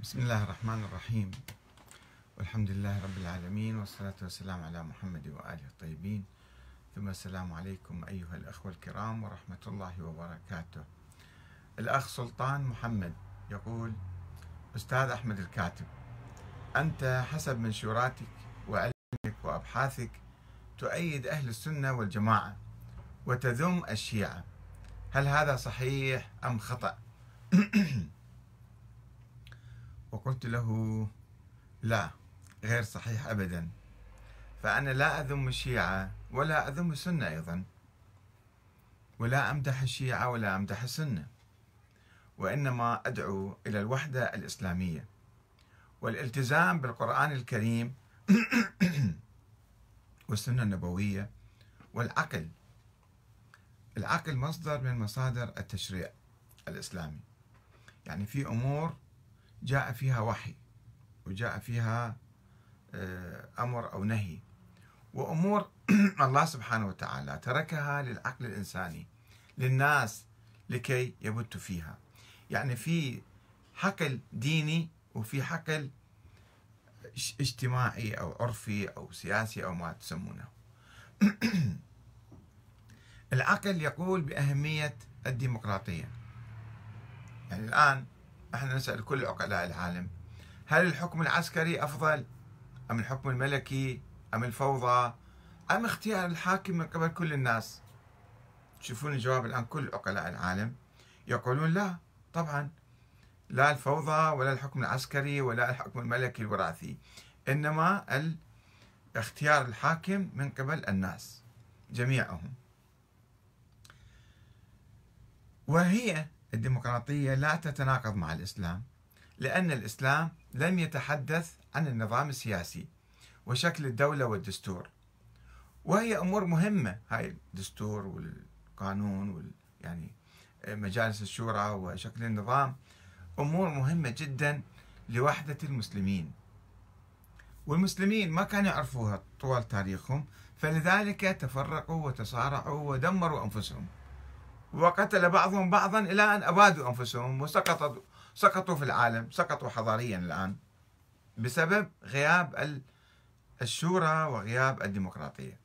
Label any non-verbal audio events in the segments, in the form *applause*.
بسم الله الرحمن الرحيم. والحمد لله رب العالمين والصلاة والسلام على محمد وآله الطيبين. ثم السلام عليكم أيها الأخوة الكرام ورحمة الله وبركاته. الأخ سلطان محمد يقول أستاذ أحمد الكاتب أنت حسب منشوراتك وعلمك وأبحاثك تؤيد أهل السنة والجماعة وتذم الشيعة. هل هذا صحيح أم خطأ؟ *clears throat* وقلت له لا غير صحيح ابدا. فأنا لا أذم الشيعة ولا أذم السنة أيضا ولا أمدح الشيعة ولا أمدح السنة وإنما أدعو إلى الوحدة الإسلامية. والالتزام بالقرآن الكريم *coughs* والسنة النبوية والعقل. العقل مصدر من مصادر التشريع الإسلامي. يعني في أمور جاء فيها وحي وجاء فيها أمر أو نهي. وأمور *clears throat* الله سبحانه وتعالى تركها للعقل الإنساني للناس لكي يبتوا فيها. يعني في حقل ديني وفي حقل اجتماعي أو عرفي أو سياسي أو ما تسمونه. *clears throat* العقل يقول بأهمية الديمقراطية. يعني الآن إحنا نسأل كل عقلاء العالم هل الحكم العسكري أفضل؟ أم الحكم الملكي؟ أم الفوضى؟ أم اختيار الحاكم من قبل كل الناس؟ تشوفون الجواب الآن كل عقلاء العالم يقولون لا طبعا. لا الفوضى ولا الحكم العسكري ولا الحكم الملكي الوراثي إنما اختيار الحاكم من قبل الناس جميعهم. وهي الديمقراطية لا تتناقض مع الإسلام لأن الإسلام لم يتحدث عن النظام السياسي وشكل الدولة والدستور. وهي أمور مهمة هاي الدستور والقانون وال يعني مجالس الشورى وشكل النظام أمور مهمة جدا لوحدة المسلمين. والمسلمين ما كانوا يعرفوها طوال تاريخهم فلذلك تفرقوا وتصارعوا ودمروا أنفسهم. وقتل بعضهم بعضا إلى أن أبادوا أنفسهم وسقطوا سقطوا في العالم سقطوا حضاريا الآن بسبب غياب الشورى وغياب الديمقراطية.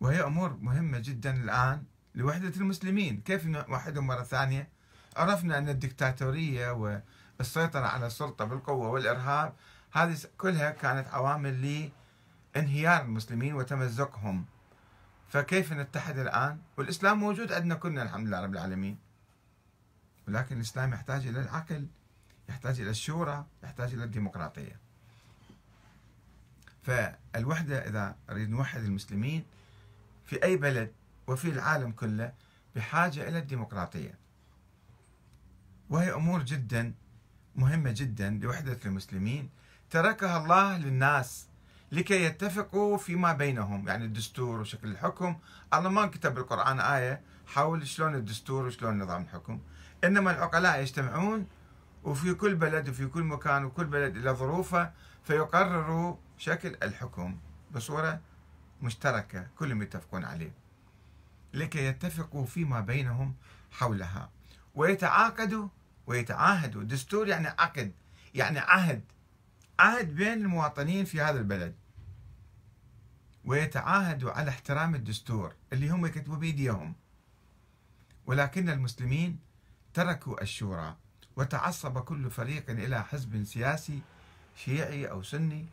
وهي أمور مهمة جدا الآن لوحدة المسلمين. كيف نوحدهم مرة ثانية عرفنا أن الدكتاتورية والسيطرة على السلطة بالقوة والإرهاب هذه كلها كانت عوامل لانهيار المسلمين وتمزقهم. فكيف نتحد الآن؟ والإسلام موجود عندنا كلنا الحمد لله رب العالمين. ولكن الإسلام يحتاج إلى العقل يحتاج إلى الشورى يحتاج إلى الديمقراطية. فالوحدة إذا نريد نوحد المسلمين في أي بلد وفي العالم كله بحاجة إلى الديمقراطية. وهي أمور جدا مهمة جدا لوحدة المسلمين. تركها الله للناس. لكي يتفقوا فيما بينهم. يعني الدستور وشكل الحكم. الله ما كتب بالقرآن آية حول شلون الدستور وشلون نظام الحكم. إنما العقلاء يجتمعون وفي كل بلد وفي كل مكان وكل بلد إلى ظروفه فيقرروا شكل الحكم بصورة مشتركة. كلهم يتفقون عليه. لكي يتفقوا فيما بينهم حولها. ويتعاقدوا ويتعاهدوا. دستور يعني عقد. يعني عهد. عهد بين المواطنين في هذا البلد. ويتعاهدوا على احترام الدستور اللي هم يكتبوا بيديهم. ولكن المسلمين تركوا الشورى وتعصب كل فريق إلى حزب سياسي شيعي أو سني.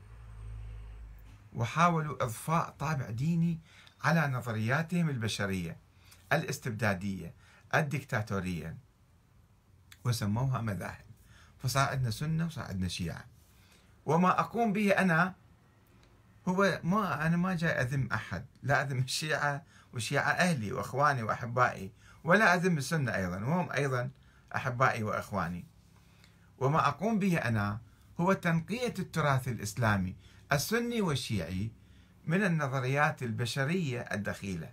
وحاولوا إضفاء طابع ديني على نظرياتهم البشرية الاستبدادية الدكتاتورية. وسموها مذاهب. فصار عندنا سنة وصار عندنا شيعة. وما أقوم به أنا هو ما أنا ما جاي أذم أحد لا أذم الشيعة وشيعة أهلي وأخواني وأحبائي ولا أذم السنة أيضا وهم أيضا أحبائي وأخواني. وما أقوم به أنا هو تنقية التراث الإسلامي السني والشيعي من النظريات البشرية الدخيلة.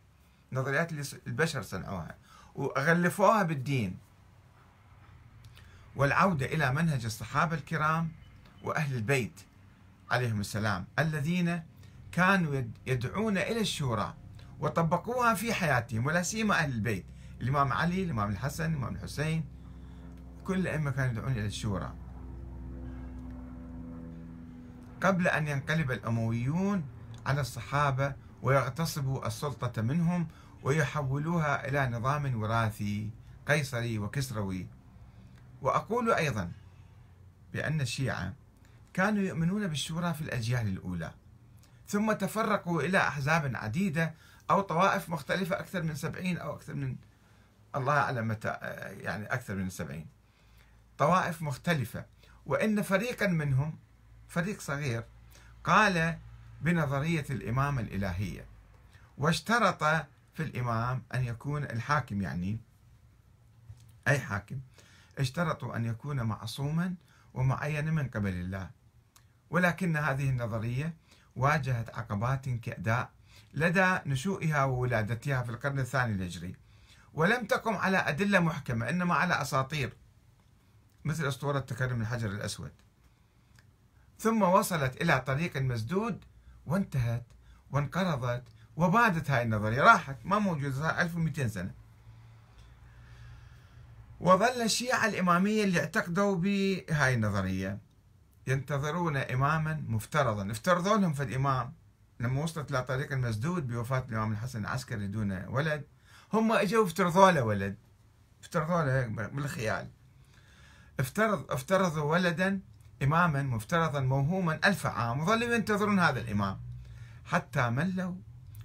نظريات اللي البشر صنعوها وغلفوها بالدين. والعودة إلى منهج الصحابة الكرام وأهل البيت عليهم السلام الذين كانوا يدعون إلى الشورى وطبقوها في حياتهم ولا سيما أهل البيت الإمام علي الإمام الحسن الإمام الحسين كل الأئمة كانوا يدعون إلى الشورى. قبل أن ينقلب الأمويون على الصحابة ويغتصبوا السلطة منهم ويحولوها إلى نظام وراثي قيصري وكسروي. وأقول أيضا بأن الشيعة كانوا يؤمنون بالشورى في الأجيال الأولى. ثم تفرقوا إلى أحزاب عديدة أو طوائف مختلفة أكثر من سبعين أو أكثر من الله أعلم متى يعني أكثر من السبعين طوائف مختلفة. وإن فريقا منهم فريق صغير قال بنظرية الإمامة الإلهية واشترط في الإمام أن يكون الحاكم يعني أي حاكم اشترطوا أن يكون معصوما ومعين من قبل الله ولكن هذه النظرية واجهت عقبات كأداء لدى نشوئها وولادتها في القرن الثاني الهجري. ولم تقم على أدلة محكمة إنما على أساطير مثل أسطورة تكرم الحجر الأسود. ثم وصلت إلى طريق مسدود وانتهت وانقرضت وبادت هاي النظرية. راحت ما موجودة 1200 سنة. وظل الشيعة الإمامية اللي اعتقدوا بهاي النظرية. ينتظرون إماما مفترضا. افترضوا لهم في الإمام. لما وصلت إلى طريق المسدود بوفاة الإمام الحسن العسكري دون ولد هم إجوا افترضوا له ولد. افترضوا له بالخيال. افترض افترضوا ولدا إماما مفترضا موهوما ألف عام وظلوا ينتظرون هذا الإمام. حتى ملوا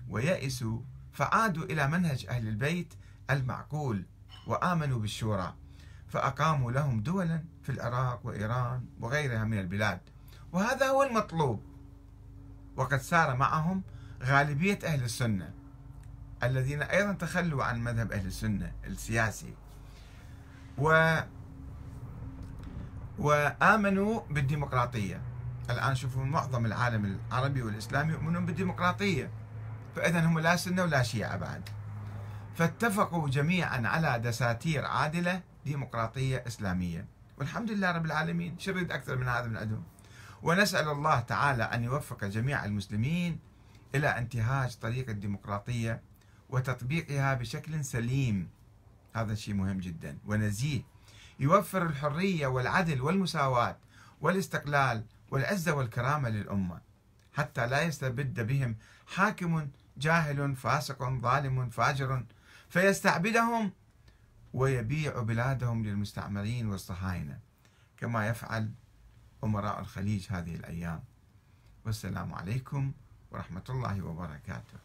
ويأسوا فعادوا إلى منهج أهل البيت المعقول وآمنوا بالشورى. فأقاموا لهم دولا في العراق وإيران وغيرها من البلاد. وهذا هو المطلوب. وقد سار معهم غالبية أهل السنة الذين أيضا تخلوا عن مذهب أهل السنة السياسي. و وآمنوا بالديمقراطية. الآن شوفوا معظم العالم العربي والإسلامي يؤمنون بالديمقراطية. فإذا هم لا سنة ولا شيعة بعد. فاتفقوا جميعا على دساتير عادلة ديمقراطية إسلامية. والحمد لله رب العالمين شرد أكثر من هذا من عندهم. ونسأل الله تعالى أن يوفق جميع المسلمين إلى انتهاج طريق الديمقراطية وتطبيقها بشكل سليم. هذا شيء مهم جدا. ونزيه. يوفر الحرية والعدل والمساواة والاستقلال والعزة والكرامة للأمة. حتى لا يستبد بهم حاكم جاهل فاسق ظالم فاجر. فيستعبدهم ويبيع بلادهم للمستعمرين والصهاينة كما يفعل أمراء الخليج هذه الأيام. والسلام عليكم ورحمة الله وبركاته.